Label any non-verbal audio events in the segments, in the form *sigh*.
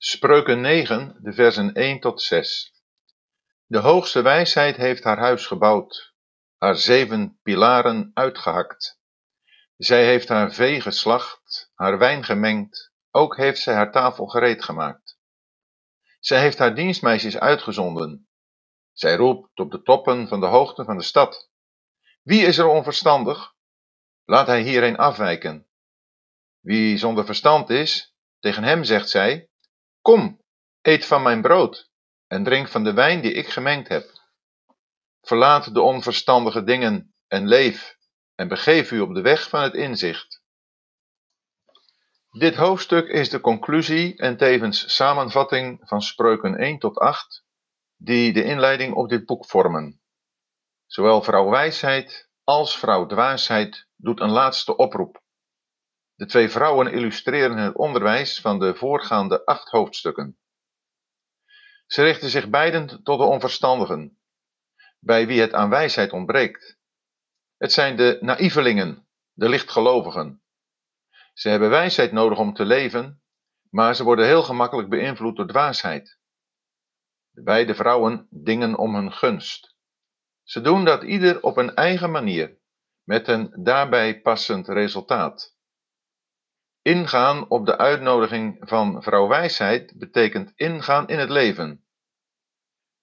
Spreuken 9, de versen 1 tot 6. De hoogste wijsheid heeft haar huis gebouwd, haar zeven pilaren uitgehakt. Zij heeft haar vee geslacht, haar wijn gemengd, ook heeft zij haar tafel gereed gemaakt. Zij heeft haar dienstmeisjes uitgezonden. Zij roept op de toppen van de hoogte van de stad. Wie is er onverstandig? Laat hij hierheen afwijken. Wie zonder verstand is, tegen hem zegt zij: Kom, eet van mijn brood en drink van de wijn die ik gemengd heb. Verlaat de onverstandige dingen en leef en begeef u op de weg van het inzicht. Dit hoofdstuk is de conclusie en tevens samenvatting van spreuken 1 tot 8, die de inleiding op dit boek vormen. Zowel vrouw wijsheid als vrouw dwaasheid doet een laatste oproep. De twee vrouwen illustreren het onderwijs van de voorgaande acht hoofdstukken. Ze richten zich beiden tot de onverstandigen, bij wie het aan wijsheid ontbreekt. Het zijn de naïvelingen, de lichtgelovigen. Ze hebben wijsheid nodig om te leven, maar ze worden heel gemakkelijk beïnvloed door dwaasheid. De beide vrouwen dingen om hun gunst. Ze doen dat ieder op een eigen manier, met een daarbij passend resultaat. Ingaan op de uitnodiging van vrouw wijsheid betekent ingaan in het leven.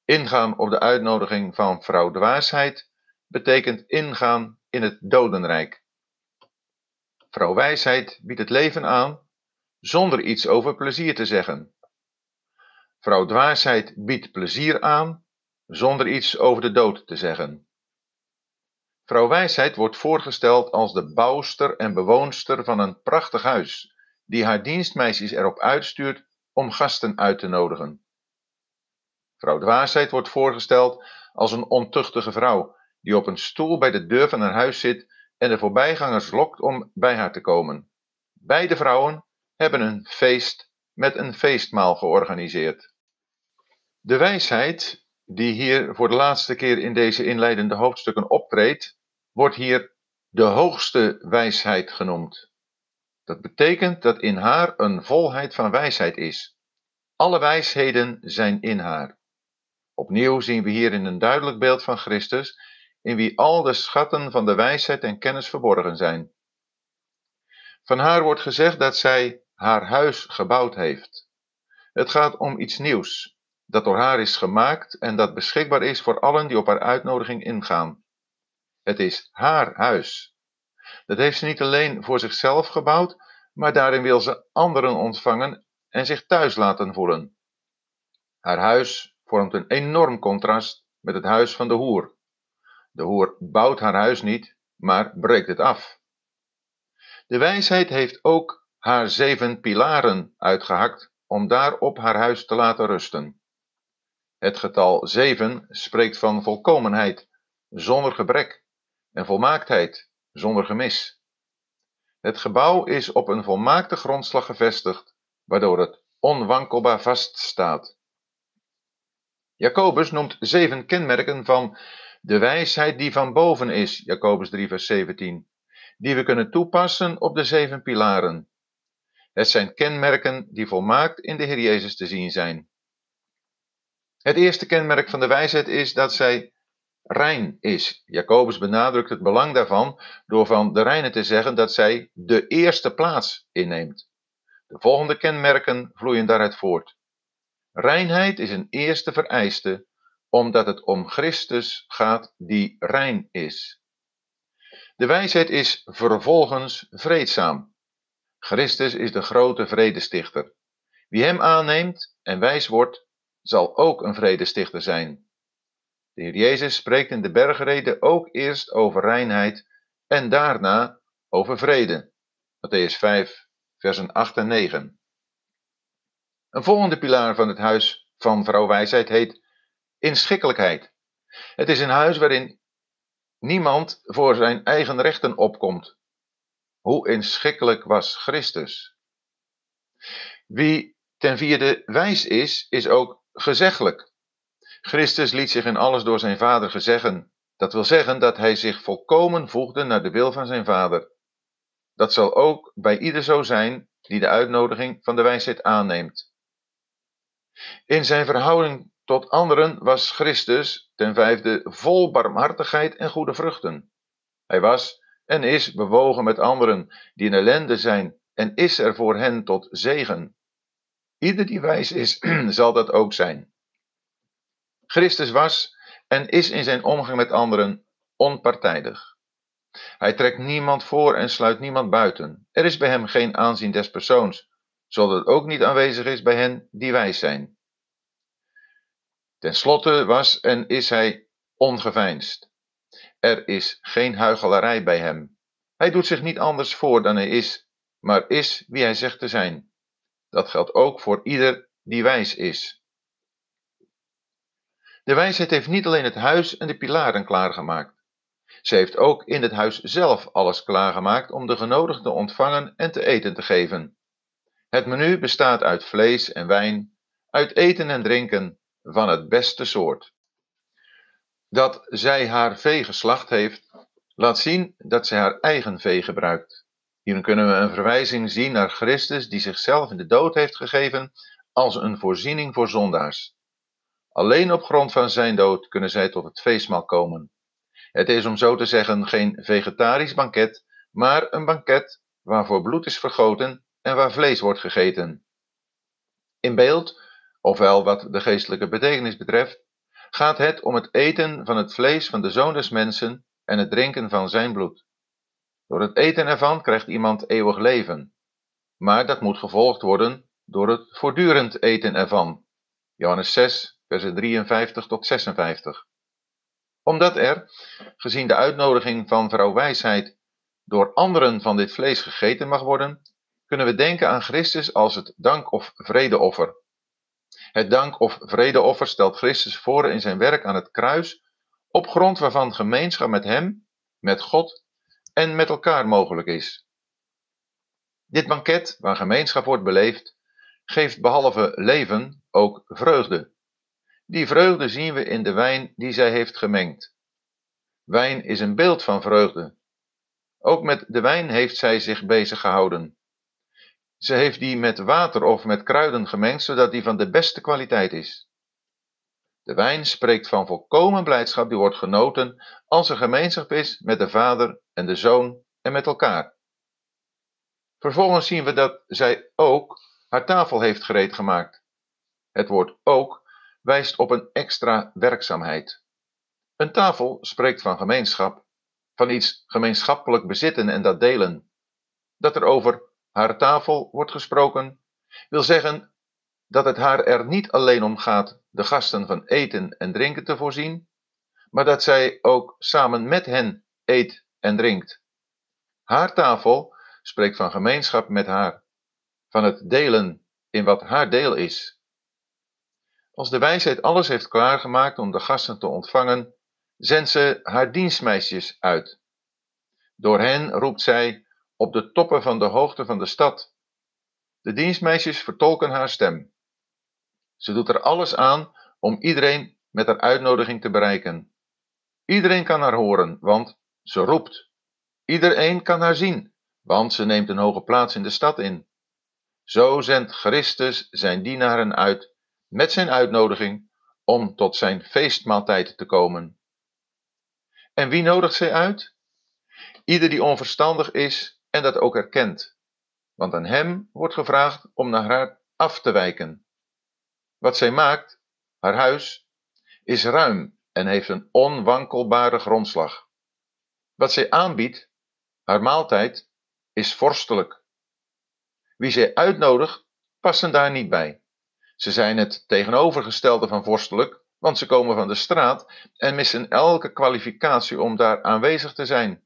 Ingaan op de uitnodiging van vrouw dwaasheid betekent ingaan in het dodenrijk. Vrouw wijsheid biedt het leven aan zonder iets over plezier te zeggen. Vrouw dwaasheid biedt plezier aan zonder iets over de dood te zeggen. Vrouw Wijsheid wordt voorgesteld als de bouwster en bewoonster van een prachtig huis, die haar dienstmeisjes erop uitstuurt om gasten uit te nodigen. Vrouw Dwaasheid wordt voorgesteld als een ontuchtige vrouw, die op een stoel bij de deur van haar huis zit en de voorbijgangers lokt om bij haar te komen. Beide vrouwen hebben een feest met een feestmaal georganiseerd. De wijsheid die hier voor de laatste keer in deze inleidende hoofdstukken optreedt, wordt hier de hoogste wijsheid genoemd. Dat betekent dat in haar een volheid van wijsheid is. Alle wijsheden zijn in haar. Opnieuw zien we hier in een duidelijk beeld van Christus, in wie al de schatten van de wijsheid en kennis verborgen zijn. Van haar wordt gezegd dat zij haar huis gebouwd heeft. Het gaat om iets nieuws, dat door haar is gemaakt en dat beschikbaar is voor allen die op haar uitnodiging ingaan. Het is haar huis. Dat heeft ze niet alleen voor zichzelf gebouwd, maar daarin wil ze anderen ontvangen en zich thuis laten voelen. Haar huis vormt een enorm contrast met het huis van de hoer. De hoer bouwt haar huis niet, maar breekt het af. De wijsheid heeft ook haar zeven pilaren uitgehakt om daarop haar huis te laten rusten. Het getal 7 spreekt van volkomenheid, zonder gebrek, en volmaaktheid, zonder gemis. Het gebouw is op een volmaakte grondslag gevestigd, waardoor het onwankelbaar vaststaat. Jacobus noemt zeven kenmerken van de wijsheid die van boven is, Jacobus 3, vers 17, die we kunnen toepassen op de zeven pilaren. Het zijn kenmerken die volmaakt in de Heer Jezus te zien zijn. Het eerste kenmerk van de wijsheid is dat zij rein is. Jacobus benadrukt het belang daarvan door van de reine te zeggen dat zij de eerste plaats inneemt. De volgende kenmerken vloeien daaruit voort. Reinheid is een eerste vereiste, omdat het om Christus gaat die rein is. De wijsheid is vervolgens vreedzaam. Christus is de grote vredestichter. Wie hem aanneemt en wijs wordt, zal ook een vredestichter zijn. De Heer Jezus spreekt in de bergrede ook eerst over reinheid en daarna over vrede. Matthäus 5, versen 8 en 9. Een volgende pilaar van het huis van vrouw wijsheid heet inschikkelijkheid. Het is een huis waarin niemand voor zijn eigen rechten opkomt. Hoe inschikkelijk was Christus? Wie ten vierde wijs is, is ook gezeggelijk. Christus liet zich in alles door zijn Vader gezeggen. Dat wil zeggen dat hij zich volkomen voegde naar de wil van zijn Vader. Dat zal ook bij ieder zo zijn die de uitnodiging van de wijsheid aanneemt. In zijn verhouding tot anderen was Christus ten vijfde vol barmhartigheid en goede vruchten. Hij was en is bewogen met anderen die in ellende zijn en is er voor hen tot zegen. Ieder die wijs is, *clears throat* zal dat ook zijn. Christus was en is in zijn omgang met anderen onpartijdig. Hij trekt niemand voor en sluit niemand buiten. Er is bij hem geen aanzien des persoons, zodat het ook niet aanwezig is bij hen die wijs zijn. Ten slotte was en is hij ongeveinsd. Er is geen huichelarij bij hem. Hij doet zich niet anders voor dan hij is, maar is wie hij zegt te zijn. Dat geldt ook voor ieder die wijs is. De wijsheid heeft niet alleen het huis en de pilaren klaargemaakt. Ze heeft ook in het huis zelf alles klaargemaakt om de genodigden ontvangen en te eten te geven. Het menu bestaat uit vlees en wijn, uit eten en drinken van het beste soort. Dat zij haar vee geslacht heeft, laat zien dat zij haar eigen vee gebruikt. Hierin kunnen we een verwijzing zien naar Christus die zichzelf in de dood heeft gegeven als een voorziening voor zondaars. Alleen op grond van zijn dood kunnen zij tot het feestmaal komen. Het is om zo te zeggen geen vegetarisch banket, maar een banket waarvoor bloed is vergoten en waar vlees wordt gegeten. In beeld, ofwel wat de geestelijke betekenis betreft, gaat het om het eten van het vlees van de Zoon des Mensen en het drinken van zijn bloed. Door het eten ervan krijgt iemand eeuwig leven, maar dat moet gevolgd worden door het voortdurend eten ervan. Johannes 6, versen 53 tot 56. Omdat er, gezien de uitnodiging van vrouw Wijsheid, door anderen van dit vlees gegeten mag worden, kunnen we denken aan Christus als het dank- of vredeoffer. Het dank- of vredeoffer stelt Christus voor in zijn werk aan het kruis, op grond waarvan gemeenschap met Hem, met God en met elkaar mogelijk is. Dit banket, waar gemeenschap wordt beleefd, geeft behalve leven ook vreugde. Die vreugde zien we in de wijn die zij heeft gemengd. Wijn is een beeld van vreugde. Ook met de wijn heeft zij zich bezig gehouden. Ze heeft die met water of met kruiden gemengd, zodat die van de beste kwaliteit is. De wijn spreekt van volkomen blijdschap die wordt genoten als er gemeenschap is met de Vader en de Zoon en met elkaar. Vervolgens zien we dat zij ook haar tafel heeft gereed gemaakt. Het woord ook wijst op een extra werkzaamheid. Een tafel spreekt van gemeenschap, van iets gemeenschappelijk bezitten en dat delen. Dat er over haar tafel wordt gesproken, wil zeggen dat het haar er niet alleen om gaat de gasten van eten en drinken te voorzien, maar dat zij ook samen met hen eet en drinkt. Haar tafel spreekt van gemeenschap met haar, van het delen in wat haar deel is. Als de wijsheid alles heeft klaargemaakt om de gasten te ontvangen, zendt ze haar dienstmeisjes uit. Door hen roept zij op de toppen van de hoogte van de stad. De dienstmeisjes vertolken haar stem. Ze doet er alles aan om iedereen met haar uitnodiging te bereiken. Iedereen kan haar horen, want ze roept. Iedereen kan haar zien, want ze neemt een hoge plaats in de stad in. Zo zendt Christus zijn dienaren uit met zijn uitnodiging om tot zijn feestmaaltijd te komen. En wie nodigt zij uit? Ieder die onverstandig is en dat ook erkent, want aan hem wordt gevraagd om naar haar af te wijken. Wat zij maakt, haar huis, is ruim en heeft een onwankelbare grondslag. Wat zij aanbiedt, haar maaltijd, is vorstelijk. Wie zij uitnodigt, passen daar niet bij. Ze zijn het tegenovergestelde van vorstelijk, want ze komen van de straat en missen elke kwalificatie om daar aanwezig te zijn.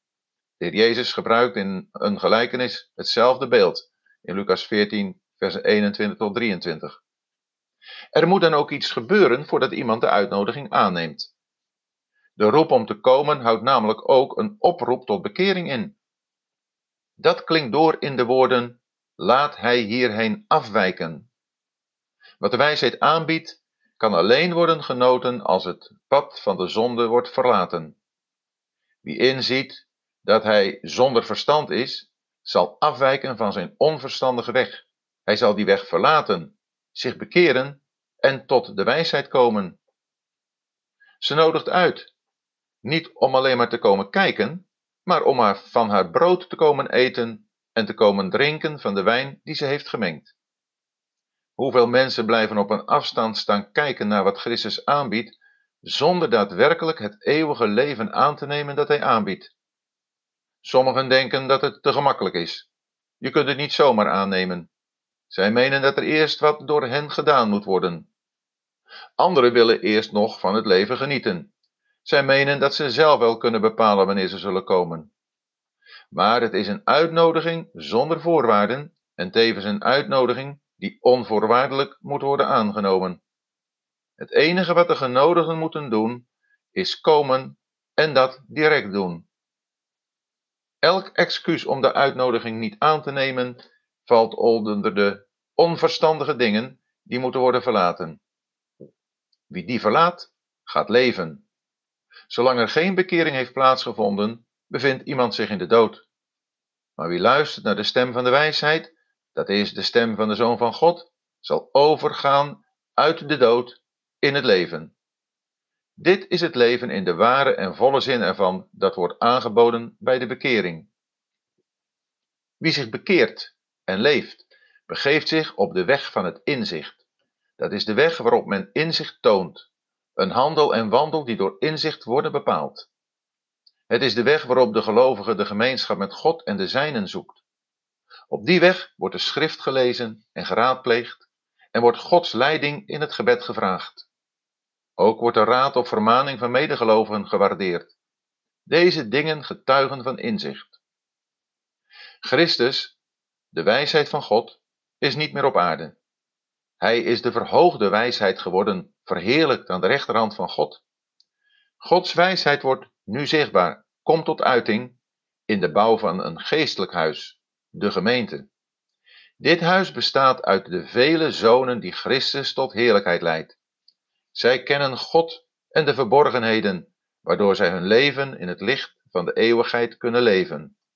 De Jezus gebruikt in een gelijkenis hetzelfde beeld in Lucas 14, versen 21 tot 23. Er moet dan ook iets gebeuren voordat iemand de uitnodiging aanneemt. De roep om te komen houdt namelijk ook een oproep tot bekering in. Dat klinkt door in de woorden: laat hij hierheen afwijken. Wat de wijsheid aanbiedt, kan alleen worden genoten als het pad van de zonde wordt verlaten. Wie inziet dat hij zonder verstand is, zal afwijken van zijn onverstandige weg. Hij zal die weg verlaten, zich bekeren en tot de wijsheid komen. Ze nodigt uit, niet om alleen maar te komen kijken, maar om haar van haar brood te komen eten en te komen drinken van de wijn die ze heeft gemengd. Hoeveel mensen blijven op een afstand staan kijken naar wat Christus aanbiedt, zonder daadwerkelijk het eeuwige leven aan te nemen dat hij aanbiedt. Sommigen denken dat het te gemakkelijk is. Je kunt het niet zomaar aannemen. Zij menen dat er eerst wat door hen gedaan moet worden. Anderen willen eerst nog van het leven genieten. Zij menen dat ze zelf wel kunnen bepalen wanneer ze zullen komen. Maar het is een uitnodiging zonder voorwaarden en tevens een uitnodiging die onvoorwaardelijk moet worden aangenomen. Het enige wat de genodigden moeten doen, is komen en dat direct doen. Elk excuus om de uitnodiging niet aan te nemen, valt onder de onverstandige dingen die moeten worden verlaten. Wie die verlaat, gaat leven. Zolang er geen bekering heeft plaatsgevonden, bevindt iemand zich in de dood. Maar wie luistert naar de stem van de wijsheid, dat is de stem van de Zoon van God, zal overgaan uit de dood in het leven. Dit is het leven in de ware en volle zin ervan dat wordt aangeboden bij de bekering. Wie zich bekeert en leeft, begeeft zich op de weg van het inzicht. Dat is de weg waarop men inzicht toont, een handel en wandel die door inzicht worden bepaald. Het is de weg waarop de gelovige de gemeenschap met God en de zijnen zoekt. Op die weg wordt de schrift gelezen en geraadpleegd en wordt Gods leiding in het gebed gevraagd. Ook wordt de raad of vermaning van medegelovigen gewaardeerd. Deze dingen getuigen van inzicht. Christus, de wijsheid van God, is niet meer op aarde. Hij is de verhoogde wijsheid geworden, verheerlijkt aan de rechterhand van God. Gods wijsheid wordt nu zichtbaar, komt tot uiting in de bouw van een geestelijk huis, de gemeente. Dit huis bestaat uit de vele zonen die Christus tot heerlijkheid leidt. Zij kennen God en de verborgenheden, waardoor zij hun leven in het licht van de eeuwigheid kunnen leven.